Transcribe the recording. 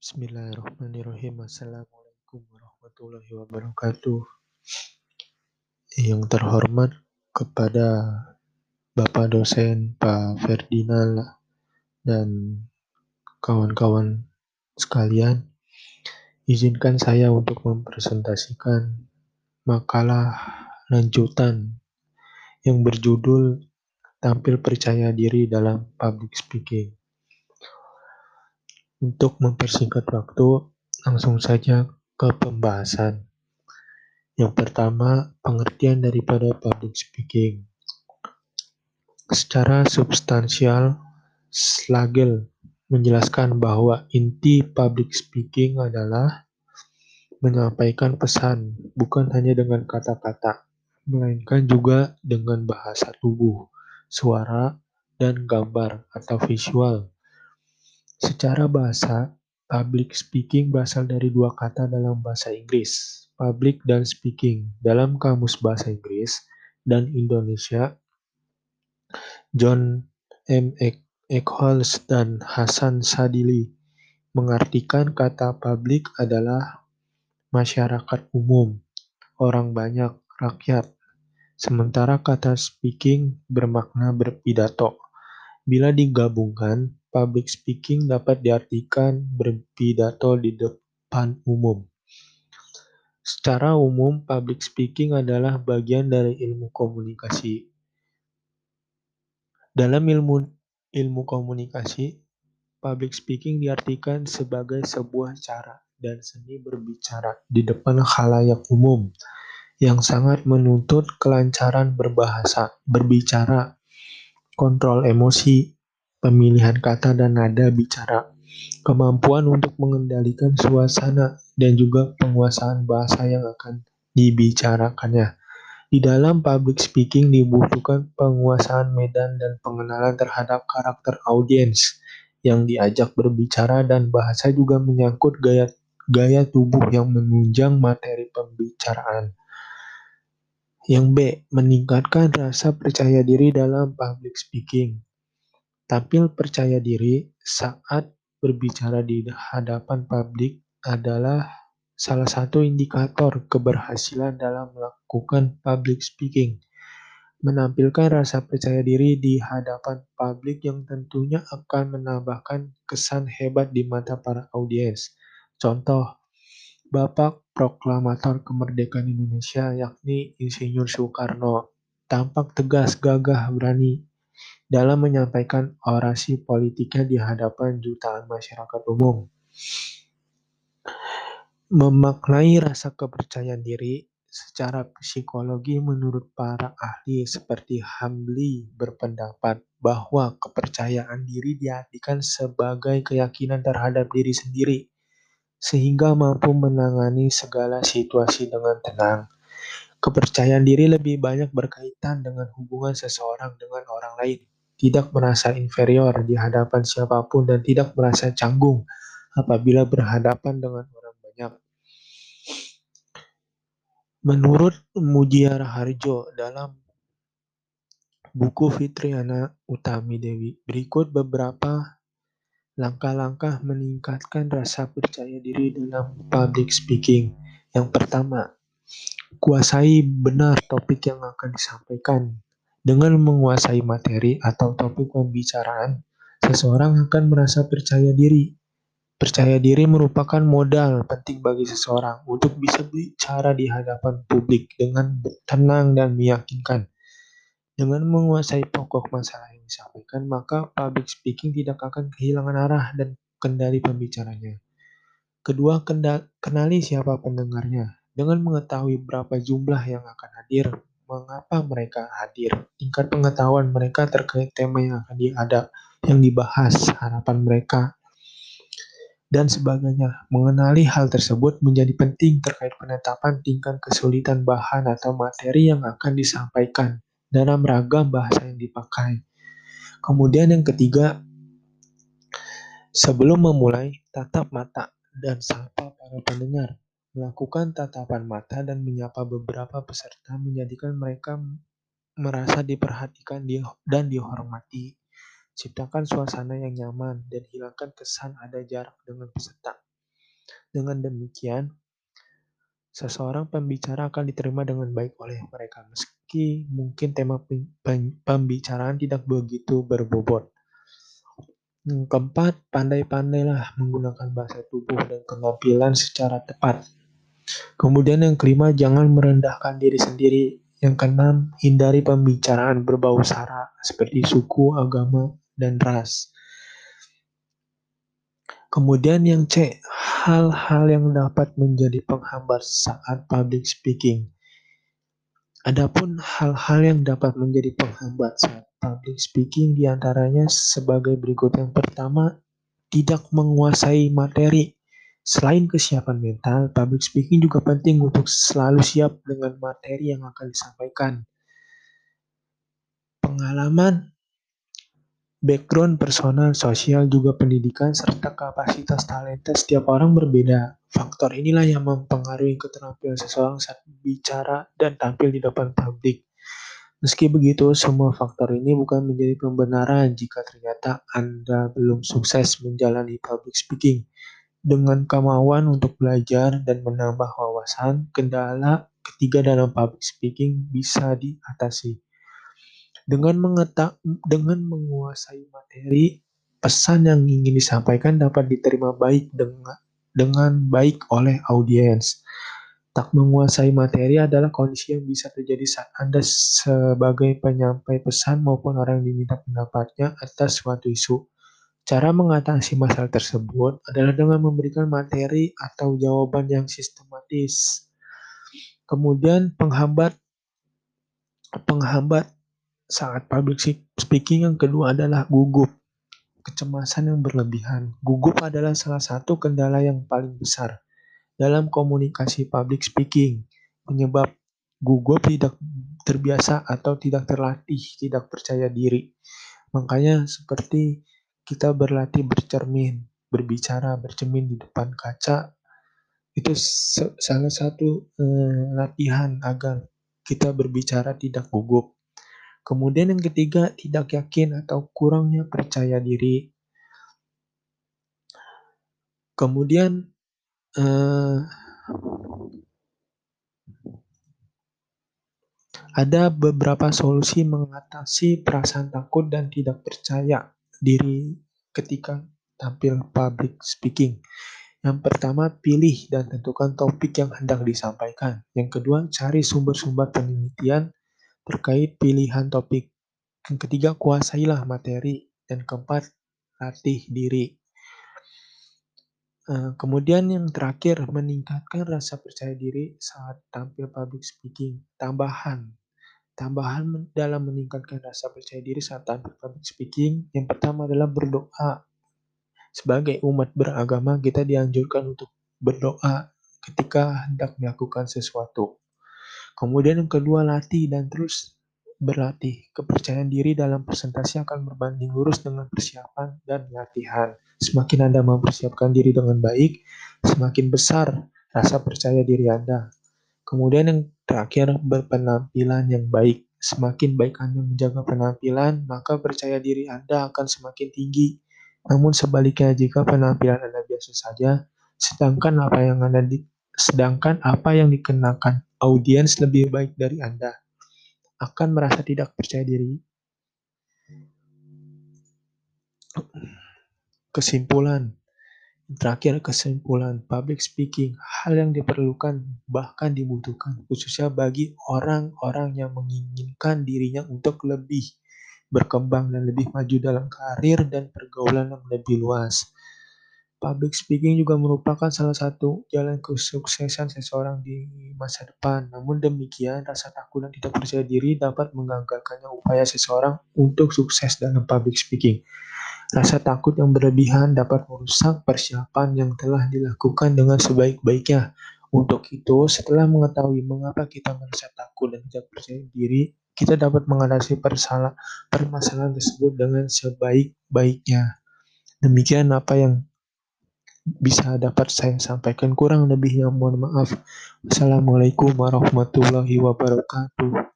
Bismillahirrahmanirrahim. Assalamualaikum warahmatullahi wabarakatuh. Yang terhormat kepada Bapak dosen Pak Ferdinand dan kawan-kawan sekalian, izinkan saya untuk mempresentasikan makalah lanjutan yang berjudul Tampil Percaya Diri dalam Public Speaking. Untuk mempersingkat waktu, langsung saja ke pembahasan. Yang pertama, pengertian daripada public speaking. Secara substansial, Slagel menjelaskan bahwa inti public speaking adalah menyampaikan pesan bukan hanya dengan kata-kata, melainkan juga dengan bahasa tubuh, suara, dan gambar atau visual. Secara bahasa, public speaking berasal dari dua kata dalam bahasa Inggris, public dan speaking. Dalam kamus bahasa Inggris dan Indonesia, John M. Eccles dan Hasan Sadili mengartikan kata publik adalah masyarakat umum, orang banyak, rakyat, sementara kata speaking bermakna berpidato. Bila digabungkan, public speaking dapat diartikan berpidato di depan umum. Secara umum, public speaking adalah bagian dari ilmu komunikasi. Dalam ilmu ilmu komunikasi, public speaking diartikan sebagai sebuah cara dan seni berbicara di depan khalayak umum yang sangat menuntut kelancaran berbahasa, berbicara, kontrol emosi, pemilihan kata dan nada bicara, kemampuan untuk mengendalikan suasana, dan juga penguasaan bahasa yang akan dibicarakannya. Di dalam public speaking dibutuhkan penguasaan medan dan pengenalan terhadap karakter audiens yang diajak berbicara dan bahasa juga menyangkut gaya gaya tubuh yang menunjang materi pembicaraan. Yang B. Meningkatkan rasa percaya diri dalam public speaking. Tampil percaya diri saat berbicara di hadapan publik adalah salah satu indikator keberhasilan dalam melakukan public speaking. Menampilkan rasa percaya diri di hadapan publik yang tentunya akan menambahkan kesan hebat di mata para audiens. Contoh, Bapak Proklamator Kemerdekaan Indonesia yakni Insinyur Soekarno tampak tegas, gagah, berani dalam menyampaikan orasi politiknya di hadapan jutaan masyarakat umum. Memaknai rasa kepercayaan diri secara psikologi menurut para ahli seperti Hamli berpendapat bahwa kepercayaan diri diartikan sebagai keyakinan terhadap diri sendiri sehingga mampu menangani segala situasi dengan tenang. Kepercayaan diri lebih banyak berkaitan dengan hubungan seseorang dengan orang lain, tidak merasa inferior di hadapan siapa pun dan tidak merasa canggung apabila berhadapan dengan Menurut Mujiar Harjo dalam buku Fitriana Utami Dewi, berikut beberapa langkah-langkah meningkatkan rasa percaya diri dalam public speaking. Yang pertama, kuasai benar topik yang akan disampaikan. Dengan menguasai materi atau topik pembicaraan, seseorang akan merasa percaya diri Percaya diri merupakan modal penting bagi seseorang untuk bisa bicara di hadapan publik dengan tenang dan meyakinkan. Dengan menguasai pokok masalah yang disampaikan, maka public speaking tidak akan kehilangan arah dan kendali pembicaranya. Kedua, kenali siapa pendengarnya. Dengan mengetahui berapa jumlah yang akan hadir, mengapa mereka hadir, tingkat pengetahuan mereka terkait tema yang akan diadap, yang dibahas, harapan mereka, dan sebagainya. Mengenali hal tersebut menjadi penting terkait penetapan tingkat kesulitan bahan atau materi yang akan disampaikan dalam ragam bahasa yang dipakai. Kemudian yang ketiga, sebelum memulai, tatap mata dan sapa para pendengar. Melakukan tatapan mata dan menyapa beberapa peserta menjadikan mereka merasa diperhatikan dan dihormati. Ciptakan suasana yang nyaman dan hilangkan kesan ada jarak dengan peserta. Dengan demikian, seseorang pembicara akan diterima dengan baik oleh mereka, meski mungkin tema pembicaraan tidak begitu berbobot. Keempat, pandai-pandailah menggunakan bahasa tubuh dan penampilan secara tepat. Kemudian yang kelima, jangan merendahkan diri sendiri. Yang keenam, hindari pembicaraan berbau sara seperti suku, agama, dan ras. Kemudian yang C, hal-hal yang dapat menjadi penghambat saat public speaking. Adapun hal-hal yang dapat menjadi penghambat saat public speaking di antaranya sebagai berikut. Yang pertama, tidak menguasai materi. Selain kesiapan mental, public speaking juga penting untuk selalu siap dengan materi yang akan disampaikan. Pengalaman, background personal, sosial, juga pendidikan, serta kapasitas talenta setiap orang berbeda. Faktor inilah yang mempengaruhi keterampilan seseorang saat bicara dan tampil di depan publik. Meski begitu, semua faktor ini bukan menjadi pembenaran jika ternyata Anda belum sukses menjalani public speaking. Dengan kemauan untuk belajar dan menambah wawasan, kendala ketiga dalam public speaking bisa diatasi. Dengan mengetak, dengan menguasai materi, pesan yang ingin disampaikan dapat diterima baik dengan dengan baik oleh audiens. Tak menguasai materi adalah kondisi yang bisa terjadi saat Anda sebagai penyampai pesan maupun orang yang diminta pendapatnya atas suatu isu. Cara mengatasi masalah tersebut adalah dengan memberikan materi atau jawaban yang sistematis. Kemudian penghambat penghambat saat public speaking yang kedua adalah gugup, kecemasan yang berlebihan. Gugup adalah salah satu kendala yang paling besar dalam komunikasi public speaking, penyebab gugup tidak terbiasa atau tidak terlatih, tidak percaya diri. Makanya seperti kita berlatih bercermin, berbicara, bercermin di depan kaca, itu salah satu eh, latihan agar kita berbicara tidak gugup. Kemudian yang ketiga, tidak yakin atau kurangnya percaya diri. Kemudian uh, ada beberapa solusi mengatasi perasaan takut dan tidak percaya diri ketika tampil public speaking. Yang pertama, pilih dan tentukan topik yang hendak disampaikan. Yang kedua, cari sumber-sumber penelitian terkait pilihan topik. Yang ketiga, kuasailah materi. Dan keempat, latih diri. Eh, kemudian yang terakhir, meningkatkan rasa percaya diri saat tampil public speaking. Tambahan, tambahan dalam meningkatkan rasa percaya diri saat tampil public speaking, yang pertama adalah berdoa. Sebagai umat beragama, kita dianjurkan untuk berdoa ketika hendak melakukan sesuatu. Kemudian yang kedua, latih dan terus berlatih. Kepercayaan diri dalam presentasi akan berbanding lurus dengan persiapan dan latihan. Semakin Anda mempersiapkan diri dengan baik, semakin besar rasa percaya diri Anda. Kemudian yang terakhir, berpenampilan yang baik. Semakin baik Anda menjaga penampilan, maka percaya diri Anda akan semakin tinggi. Namun sebaliknya, jika penampilan Anda biasa saja, sedangkan apa yang Anda di, sedangkan apa yang dikenakan audiens lebih baik dari Anda, akan merasa tidak percaya diri. Kesimpulan Terakhir kesimpulan, public speaking, hal yang diperlukan bahkan dibutuhkan, khususnya bagi orang-orang yang menginginkan dirinya untuk lebih berkembang dan lebih maju dalam karir dan pergaulan yang lebih luas. Public speaking juga merupakan salah satu jalan kesuksesan seseorang di masa depan. Namun demikian, rasa takut dan tidak percaya diri dapat menggagalkannya upaya seseorang untuk sukses dalam public speaking. Rasa takut yang berlebihan dapat merusak persiapan yang telah dilakukan dengan sebaik-baiknya. Untuk itu, setelah mengetahui mengapa kita merasa takut dan tidak percaya diri, kita dapat mengatasi permasalahan tersebut dengan sebaik-baiknya. Demikian apa yang bisa dapat saya sampaikan kurang lebihnya mohon maaf. Assalamualaikum warahmatullahi wabarakatuh.